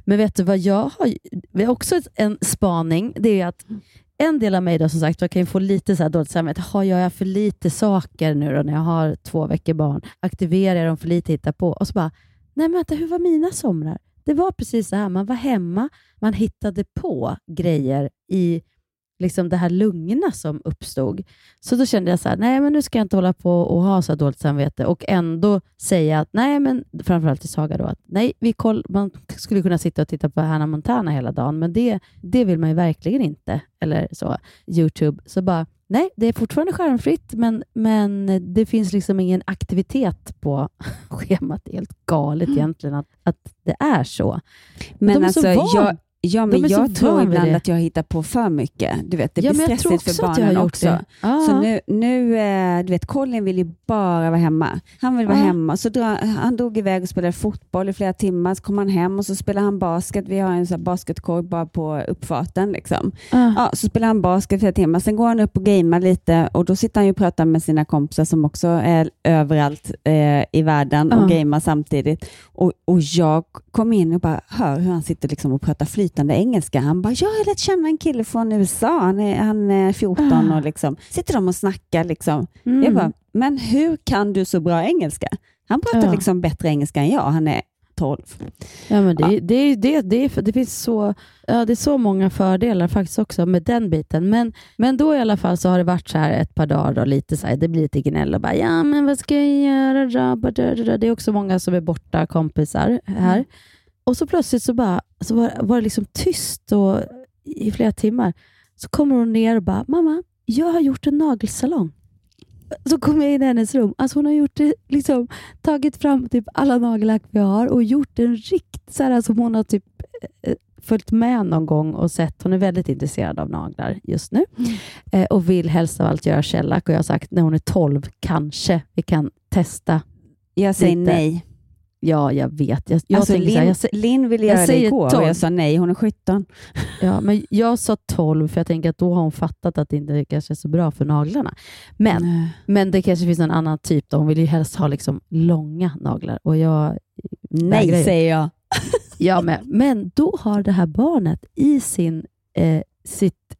Men vet du vad jag har? Vi har också en spaning. Det är att en del av mig då, som sagt, jag kan ju få lite så här dåligt samvete. Har jag för lite saker nu då, när jag har två veckor barn? Aktiverar jag dem för lite, hitta på? Och så bara, nej men vänta, hur var mina somrar? Det var precis så här, man var hemma, man hittade på grejer i liksom det här lugna som uppstod. Så då kände jag så här, nej men nu ska jag inte hålla på och ha så dåligt samvete och ändå säga att, nej men framförallt till Saga då, att nej, vi koll, man skulle kunna sitta och titta på Hannah Montana hela dagen, men det, det vill man ju verkligen inte. Eller så, YouTube. Så bara, nej, det är fortfarande skärmfritt, men, men det finns liksom ingen aktivitet på *laughs* schemat. Det är helt galet egentligen att, att det är så. Men De är alltså, så van. jag, ja, men jag tror ibland att jag hittar på för mycket. Du vet, det Ja, blir stressigt för barnen också. Ja. Så nu, nu eh, du vet, Colin vill ju bara vara hemma. Han vill vara Ja. hemma. Så drar, han drog iväg och spelade fotboll i flera timmar. Så kom han hem och så spelade han basket. Vi har en sån basketkorg bara på uppfarten. Liksom. Ah. Ja, så spelar han basket i flera timmar. Sen går han upp och gamear lite och då sitter han ju och pratar med sina kompisar som också är överallt eh, i världen och Ja. gamear samtidigt. Och, och jag kom in och bara hör hur han sitter liksom och pratar flytande engelska. Han bara, jag har lärt känna en kille från USA. Han är, han är 14 och liksom sitter de och snackar. Liksom. Mm. Jag bara, men hur kan du så bra engelska? Han pratar Ja. liksom bättre engelska än jag. Han är 12. Ja, men det, det, det, det, det finns så, ja, det är så många fördelar faktiskt också med den biten. Men, men då i alla fall så har det varit så här ett par dagar, då, lite så här, det blir lite gnäll och bara, ja men vad ska jag göra. Det är också många som är borta, kompisar här. Och så plötsligt så, bara, så var, var det liksom tyst och, i flera timmar. Så kommer hon ner och bara, mamma, jag har gjort en nagelsalong. Så kommer jag in i hennes rum. Alltså hon har gjort det, liksom, tagit fram typ alla nagellack vi har och gjort en rikt så här som hon har typ eh, följt med någon gång och sett. Hon är väldigt intresserad av naglar just nu eh, och vill helst av allt göra shellack. Och jag har sagt när hon är 12 kanske vi kan testa. Jag säger lite. nej. Ja, jag vet. Jag, jag alltså, Linn, jag, Linn ville jag göra det säger igår och 12. jag sa nej. Hon är 17. *laughs* Ja, men jag sa 12 för jag tänker att då har hon fattat att det inte kanske är så bra för naglarna. Men, men det kanske finns en annan typ. Då. Hon vill ju helst ha liksom långa naglar och jag Nej, säger jag. Ja, men, men då har det här barnet i sin, eh, sitt...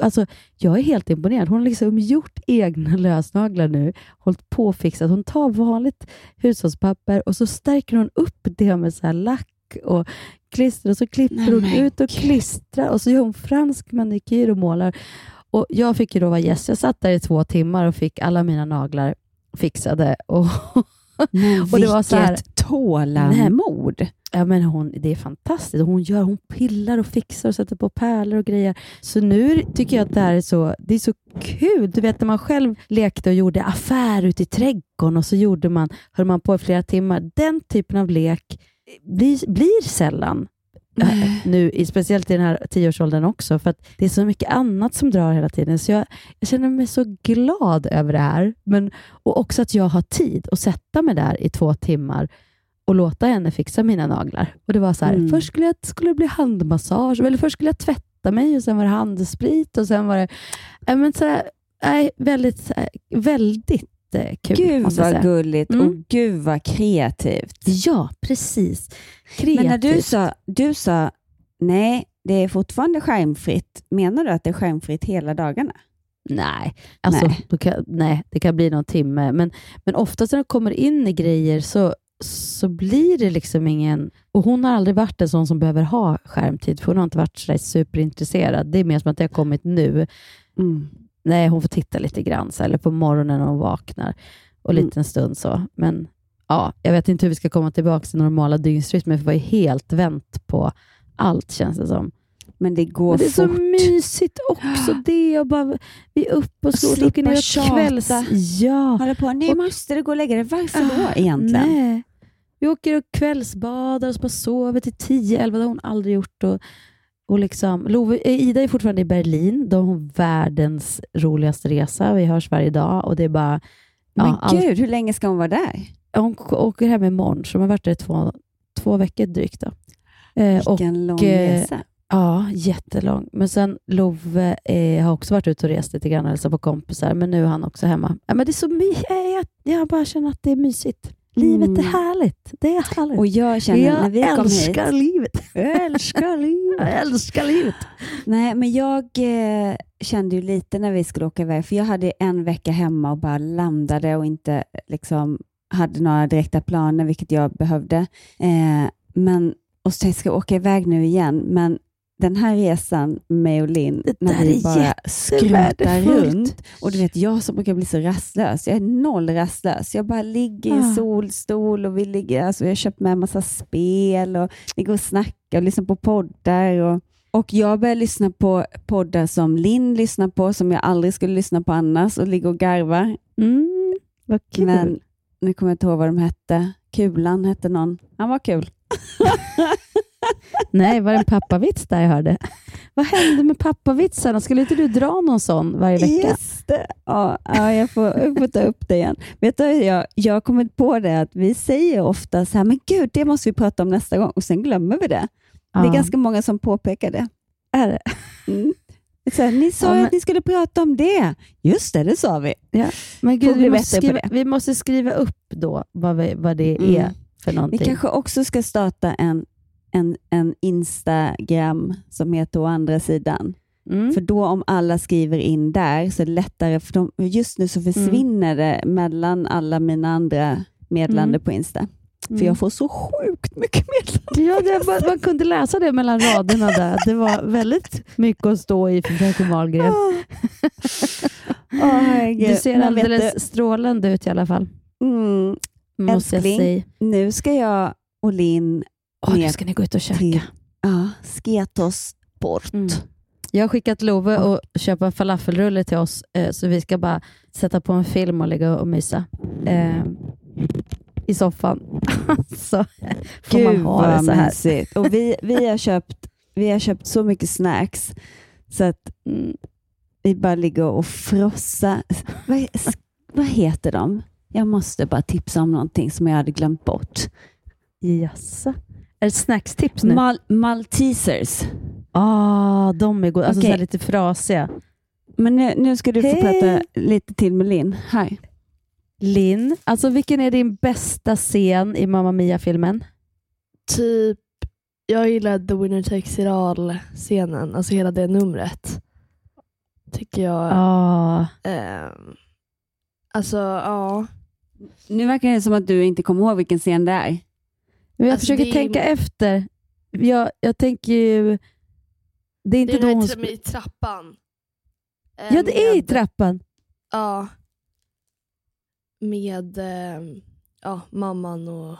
Alltså, jag är helt imponerad. Hon har liksom gjort egna *laughs* lösnaglar nu, hållit på och fixat. Hon tar vanligt hushållspapper och så stärker hon upp det med så här lack och klister och så klipper Nej, hon ut och klistrar och så gör hon fransk manikyr och målar. Och jag fick ju då vara gäst. Jag satt där i två timmar och fick alla mina naglar fixade. Och, *laughs* Men och det var så här, tålamod. Ja, men hon, det är fantastiskt. Hon, gör, hon pillar och fixar och sätter på pärlor och grejer. Så nu tycker jag att det här är så, det är så kul. Du vet när man själv lekte och gjorde affär ute i trädgården och så gjorde man, höll man på i flera timmar. Den typen av lek blir, blir sällan äh, nu, speciellt i den här tioårsåldern också, för att det är så mycket annat som drar hela tiden. Så jag, jag känner mig så glad över det här. Men, och också att jag har tid att sätta mig där i två timmar och låta henne fixa mina naglar. Och det var så här, Mm. först skulle, jag, skulle det bli handmassage, eller först skulle jag tvätta mig och sen var det handsprit och sen var det... Äh, men så här, nej, väldigt, väldigt eh, kul. Gud vad gulligt Mm. och gud vad kreativt. Ja, precis. Kreativt. Men när du sa, du sa nej, det är fortfarande skärmfritt. Menar du att det är skärmfritt hela dagarna? Nej, alltså, Nej. Kan, nej, det kan bli någon timme. Men, men oftast när de kommer in i grejer så, så blir det liksom ingen... Och Hon har aldrig varit en sån som behöver ha skärmtid, för hon har inte varit så superintresserad. Det är mer som att det har kommit nu. Mm. Nej, hon får titta lite grann, så, eller på morgonen när hon vaknar och Mm. lite en stund så. Men ja, jag vet inte hur vi ska komma tillbaka till normala dygnsrytmer, för vi har ju helt vänt på allt känns det som. Men det går Men det är så fort. mysigt också *gasps* det. Och bara, vi är uppe och så åker ner och kvälls... Ja. Hålla på, nu Och- måste du gå och lägga dig. Varför då Ah, egentligen? Nej. Vi åker och kvällsbadar och så bara sover till 10-11. Det har hon aldrig gjort. Och, och liksom, Love, eh, Ida är fortfarande i Berlin. De har världens roligaste resa. Vi hörs varje dag och det är bara... Men ja, allt- gud, hur länge ska hon vara där? hon åker hem imorgon, så de har varit där i två, två veckor drygt. Då. Eh, Vilken lång eh, resa. Ja, jättelång. Men sen Love eh, har också varit ute och rest lite grann och hälsat på kompisar, men nu är han också hemma. Ja, men det är så my- jag, jag, jag bara känner att det är mysigt. Livet är Mm. härligt. Det är härligt. Och jag känner jag när vi kom älskar hit. livet. Jag älskar livet. Jag älskar livet. Nej, men jag eh, kände ju lite när vi skulle åka iväg, för jag hade en vecka hemma och bara landade och inte liksom hade några direkta planer, vilket jag behövde. Eh, men, och så ska jag åka iväg nu igen, men den här resan med och Linn, när vi bara skrutar runt. Och du vet, jag som brukar bli så rastlös, jag är noll rastlös. Jag bara ligger i Ah. en solstol och vi ligger, alltså jag har köpt med en massa spel och ligger och snackar och lyssnar på poddar. Och, och jag börjar lyssna på poddar som Linn lyssnar på, som jag aldrig skulle lyssna på annars och ligger och garvar. Mm, vad kul. Men nu kommer jag inte ihåg vad de hette. Kulan hette någon. Han var kul. *laughs* Nej, var det en pappavits där jag hörde? Vad hände med pappavitsarna? Skulle inte du dra någon sån varje vecka? Just det. Ja, ja, jag, får, jag får ta upp det igen. Vet du, jag, jag har kommit på det att vi säger ofta så här, men gud, det måste vi prata om nästa gång och sen glömmer vi det. Det är Ja. ganska många som påpekar det. Är det? Mm. Så här, ni sa Ja, men- att ni skulle prata om det. Just det, det sa vi. Ja. Men gud, vi, måste skriva, vi måste skriva upp då vad, vi, vad det Mm. är för Vi någonting. kanske också ska starta en, en, en Instagram som heter å andra sidan. Mm. För då om alla skriver in där så är det lättare, för de, just nu så försvinner det mellan alla mina andra meddelanden Mm. på Insta. För Mm. jag får så sjukt mycket meddelanden. Ja, det, man, man kunde läsa det mellan raderna där. Det var väldigt mycket att stå i för fröken Wahlgren. Åh, herregud. Du ser vet alldeles strålande ut i alla fall. Mm, Måste jag älskling, säga. nu ska jag och Linn Åh, nu ska ni gå ut och käka. till ja, Sketos bort. Mm. Jag har skickat Love och köpa en falafelrulle till oss, eh, så vi ska bara sätta på en film och ligga och mysa eh, i soffan. *laughs* så får man Gud ha det så här. mysigt. Och vi, vi, har köpt, vi har köpt så mycket snacks så att mm, vi bara ligger och frossar. Vad, vad heter de? Jag måste bara tipsa om någonting som jag hade glömt bort. Jaså? Är det snackstips nu? Mal Maltesers. Ah, de är goda. Alltså Okej. så lite frasiga. Men nu, nu ska du få Hej. prata lite till med Linn. Här. Linn, alltså vilken är din bästa scen i Mamma Mia-filmen? Typ, jag gillar The Winner Takes It All-scenen, alltså hela det numret. Tycker jag. Ah. ehm, alltså, ja. Nu verkar det som att du inte kommer ihåg vilken scen det är. Men jag Alltså, försöker det tänka efter. Jag, jag tänker ju... Det är inte Det är då hon... tra- i trappan. Ja, det är i med- trappan. Ja. Med ehm, ja, mamman och...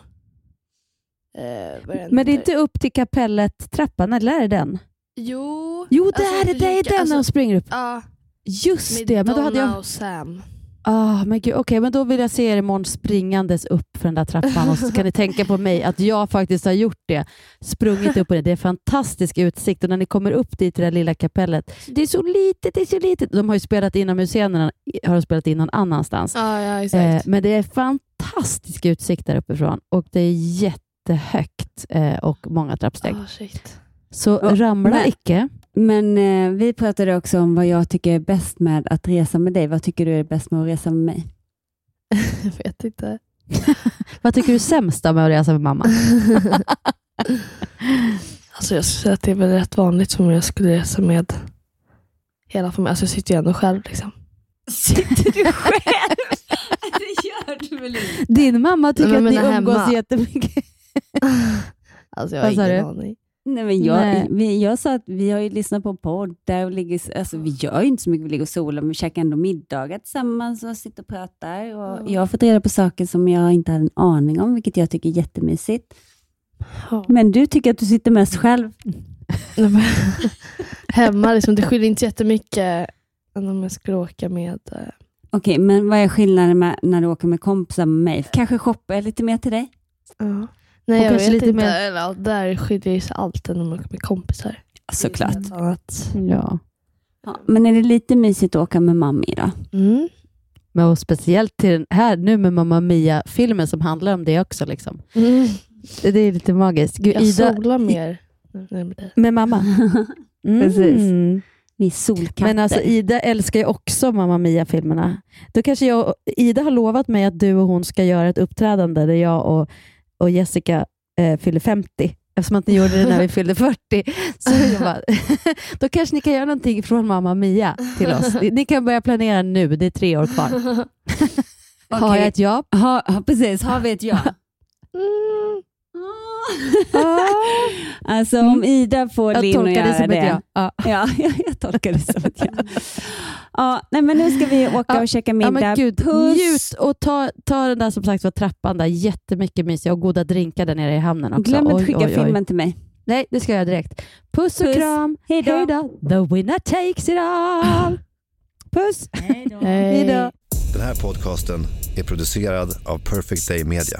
Är den Men det är inte upp till kapellet-trappan, eller är det den? Jo, Jo, det alltså, är det. Det är den alltså, när hon springer upp. Ja, Just med det. Men då hade Donna jag... och Sam. Ah, men gud, Okej, men då vill jag se er imorgon springandes upp för den där trappan och så kan ni *laughs* tänka på mig att jag faktiskt har gjort det. Sprungit upp på det. Det är fantastisk utsikt och när ni kommer upp dit till det där lilla kapellet. Det är så litet, det är så litet. De har ju spelat inomhusscenerna, har de spelat in någon annanstans. Ja, ja Eh, men det är fantastisk utsikt där uppifrån och det är jättehögt eh, och många trappsteg. Ah, shit. Så Ja, ramla men- icke. Men eh, vi pratade också om vad jag tycker är bäst med att resa med dig. Vad tycker du är bäst med att resa med mig? *laughs* jag vet inte. *laughs* Vad tycker du är sämst med att resa med mamma? *laughs* Alltså jag skulle säga att det är väl rätt vanligt som jag skulle resa med hela familjen. Alltså jag sitter ju ändå själv. Liksom. Sitter du själv? det gör du väl inte? Din mamma tycker att ni hemma. umgås jättemycket. Alltså jag har Vad ingen aning. Nej, men jag, Nej. Vi, jag sa att vi har ju lyssnat på poddar och ligger, alltså vi gör ju inte så mycket, vi ligger och solar, men vi käkar ändå middagar tillsammans och sitter och pratar. Och Jag har fått reda på saker som jag inte hade en aning om, vilket jag tycker är jättemysigt. Ja. Men du tycker att du sitter mest själv. *laughs* Hemma, liksom, det skiljer inte jättemycket än om jag skulle åka med... eh, Okej, men vad är skillnaden med när du åker med kompisar med mig? Kanske shoppa jag lite mer till dig? Ja. Nej, Och jag kanske vet lite inte. mer- Eller, där skiljer sig allt om man åker med kompisar. Såklart. Ja. Ja, men är det lite mysigt att åka med mammi då? Mm. Men och speciellt till den här nu med Mamma Mia-filmen som handlar om det också. Liksom. Mm. Det är lite magiskt. Gud, Jag Ida, solar mer. när med mamma. *laughs* Mm. Precis. Vi är solkatter. Men alltså Ida älskar ju också Mamma Mia-filmerna. Då kanske jag, och- Ida har lovat mig att du och hon ska göra ett uppträdande där jag och, och Jessica eh, fyller 50. Eftersom att ni gjorde det när vi fyllde 40. Så *laughs* jag bara, *laughs* då kanske ni kan göra någonting från Mamma Mia till oss. Ni, kan börja planera nu, det är tre år kvar. *laughs* Har Okej. jag ett ja? Ha, precis, har vi ett ja? Mm. Alltså om Ida får Jag Linn att göra det. ja. Ja. Ja, jag tolkar det som ett ja. Ja nej, men nu ska vi *laughs* åka Ja, och käka Ja, middag. men gud, Puss! njut och ta, ta den där som sagt var trappan där. Jättemycket mysiga och goda drinkar där nere i hamnen också. Glöm inte Oj, skicka oj, oj. filmen till mig. Nej, det ska jag göra direkt. Puss och Puss. kram. Hej då. Hej då. The winner takes it all. Puss. Hej då. Den här podcasten är producerad av Perfect Day Media.